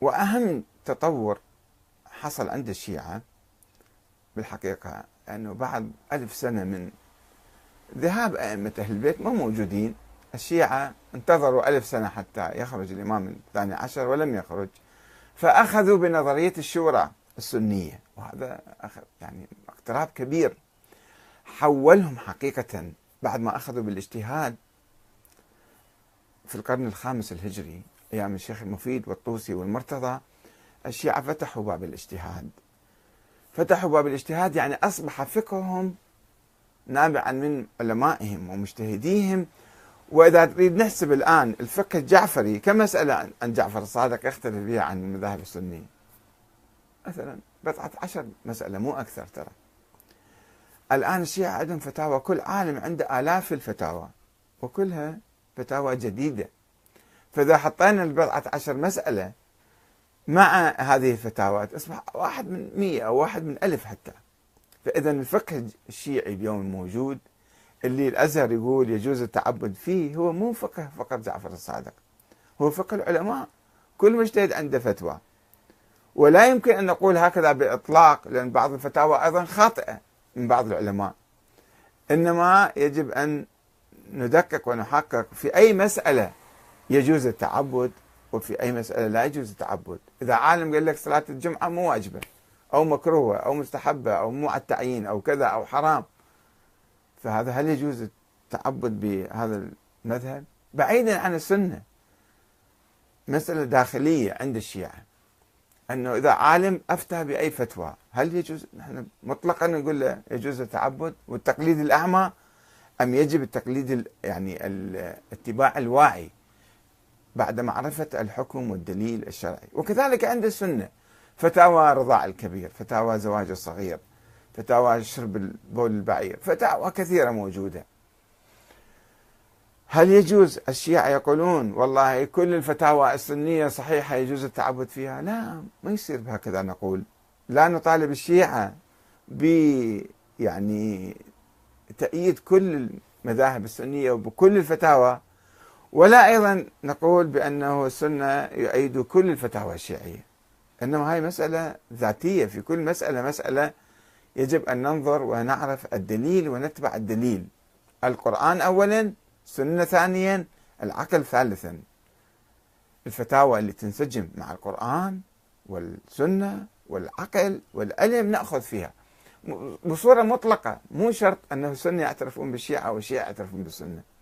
وأهم تطور حصل عند الشيعة بالحقيقة أنه بعد ألف سنة من ذهاب أئمة أهل البيت ما موجودين. الشيعة انتظروا ألف سنة حتى يخرج الإمام الثاني عشر ولم يخرج فأخذوا بنظرية الشورى السنية وهذا يعني اقتراب كبير. حولهم حقيقة بعد ما أخذوا بالإجتهاد في القرن الخامس الهجري أيام الشيخ المفيد والطوسي والمرتضى الشيعة فتحوا باب الاجتهاد. فتحوا باب الاجتهاد يعني أصبح فقههم نابعا من علمائهم ومجتهديهم. وإذا تريد نحسب الآن الفقه الجعفري كمسألة عن جعفر الصادق يختلف بها عن المذاهب السنية. مثلا بضعة عشر مسألة مو أكثر ترى. الآن الشيعة عندهم فتاوى كل عالم عنده آلاف الفتاوى وكلها فتاوى جديدة. فإذا حطينا البضعة عشر مسألة مع هذه الفتاوى تصبح واحد من مية أو واحد من ألف حتى. فإذا الفقه الشيعي اليوم موجود اللي الأزهر يقول يجوز التعبد فيه هو مو فقه فقط جعفر الصادق هو فقه العلماء. كل مجتهد عنده فتوى. ولا يمكن أن نقول هكذا بإطلاق لأن بعض الفتاوى أيضا خاطئة من بعض العلماء. إنما يجب أن ندقق ونحقق في أي مسألة يجوز التعبد وفي أي مسألة لا يجوز التعبد. إذا عالم قال لك صلاة الجمعة مو واجبة أو مكروهة أو مستحبة أو مو على التعيين أو كذا أو حرام. فهذا هل يجوز التعبد بهذا المذهب؟ بعيدا عن السنة. مسألة داخلية عند الشيعة. أنه إذا عالم أفتى بأي فتوى هل يجوز؟ نحن مطلقا نقول له يجوز التعبد. والتقليد الأعمى أم يجب التقليد يعني الاتباع الواعي بعد معرفة الحكم والدليل الشرعي. وكذلك عند السنة فتاوى رضاع الكبير فتاوى زواج الصغير فتاوى شرب البول البعير فتاوى كثيرة موجودة. هل يجوز؟ الشيعة يقولون والله كل الفتاوى السنية صحيحة يجوز التعبد فيها؟ لا ما يصير بهكذا نقول. لا نطالب الشيعة ب يعني تأييد كل المذاهب السنية وبكل الفتاوى ولا أيضا نقول بأنه السنة يؤيد كل الفتاوى الشيعية. إنما هاي مسألة ذاتية في كل مسألة مسألة يجب أن ننظر ونعرف الدليل ونتبع الدليل. القرآن أولا سنة ثانيا العقل ثالثا. الفتاوى اللي تنسجم مع القرآن والسنة والعقل والعلم نأخذ فيها. بصورة مطلقة مو شرط أنه السنة يعترفون بالشيعة والشيعة يعترفون بالسنة.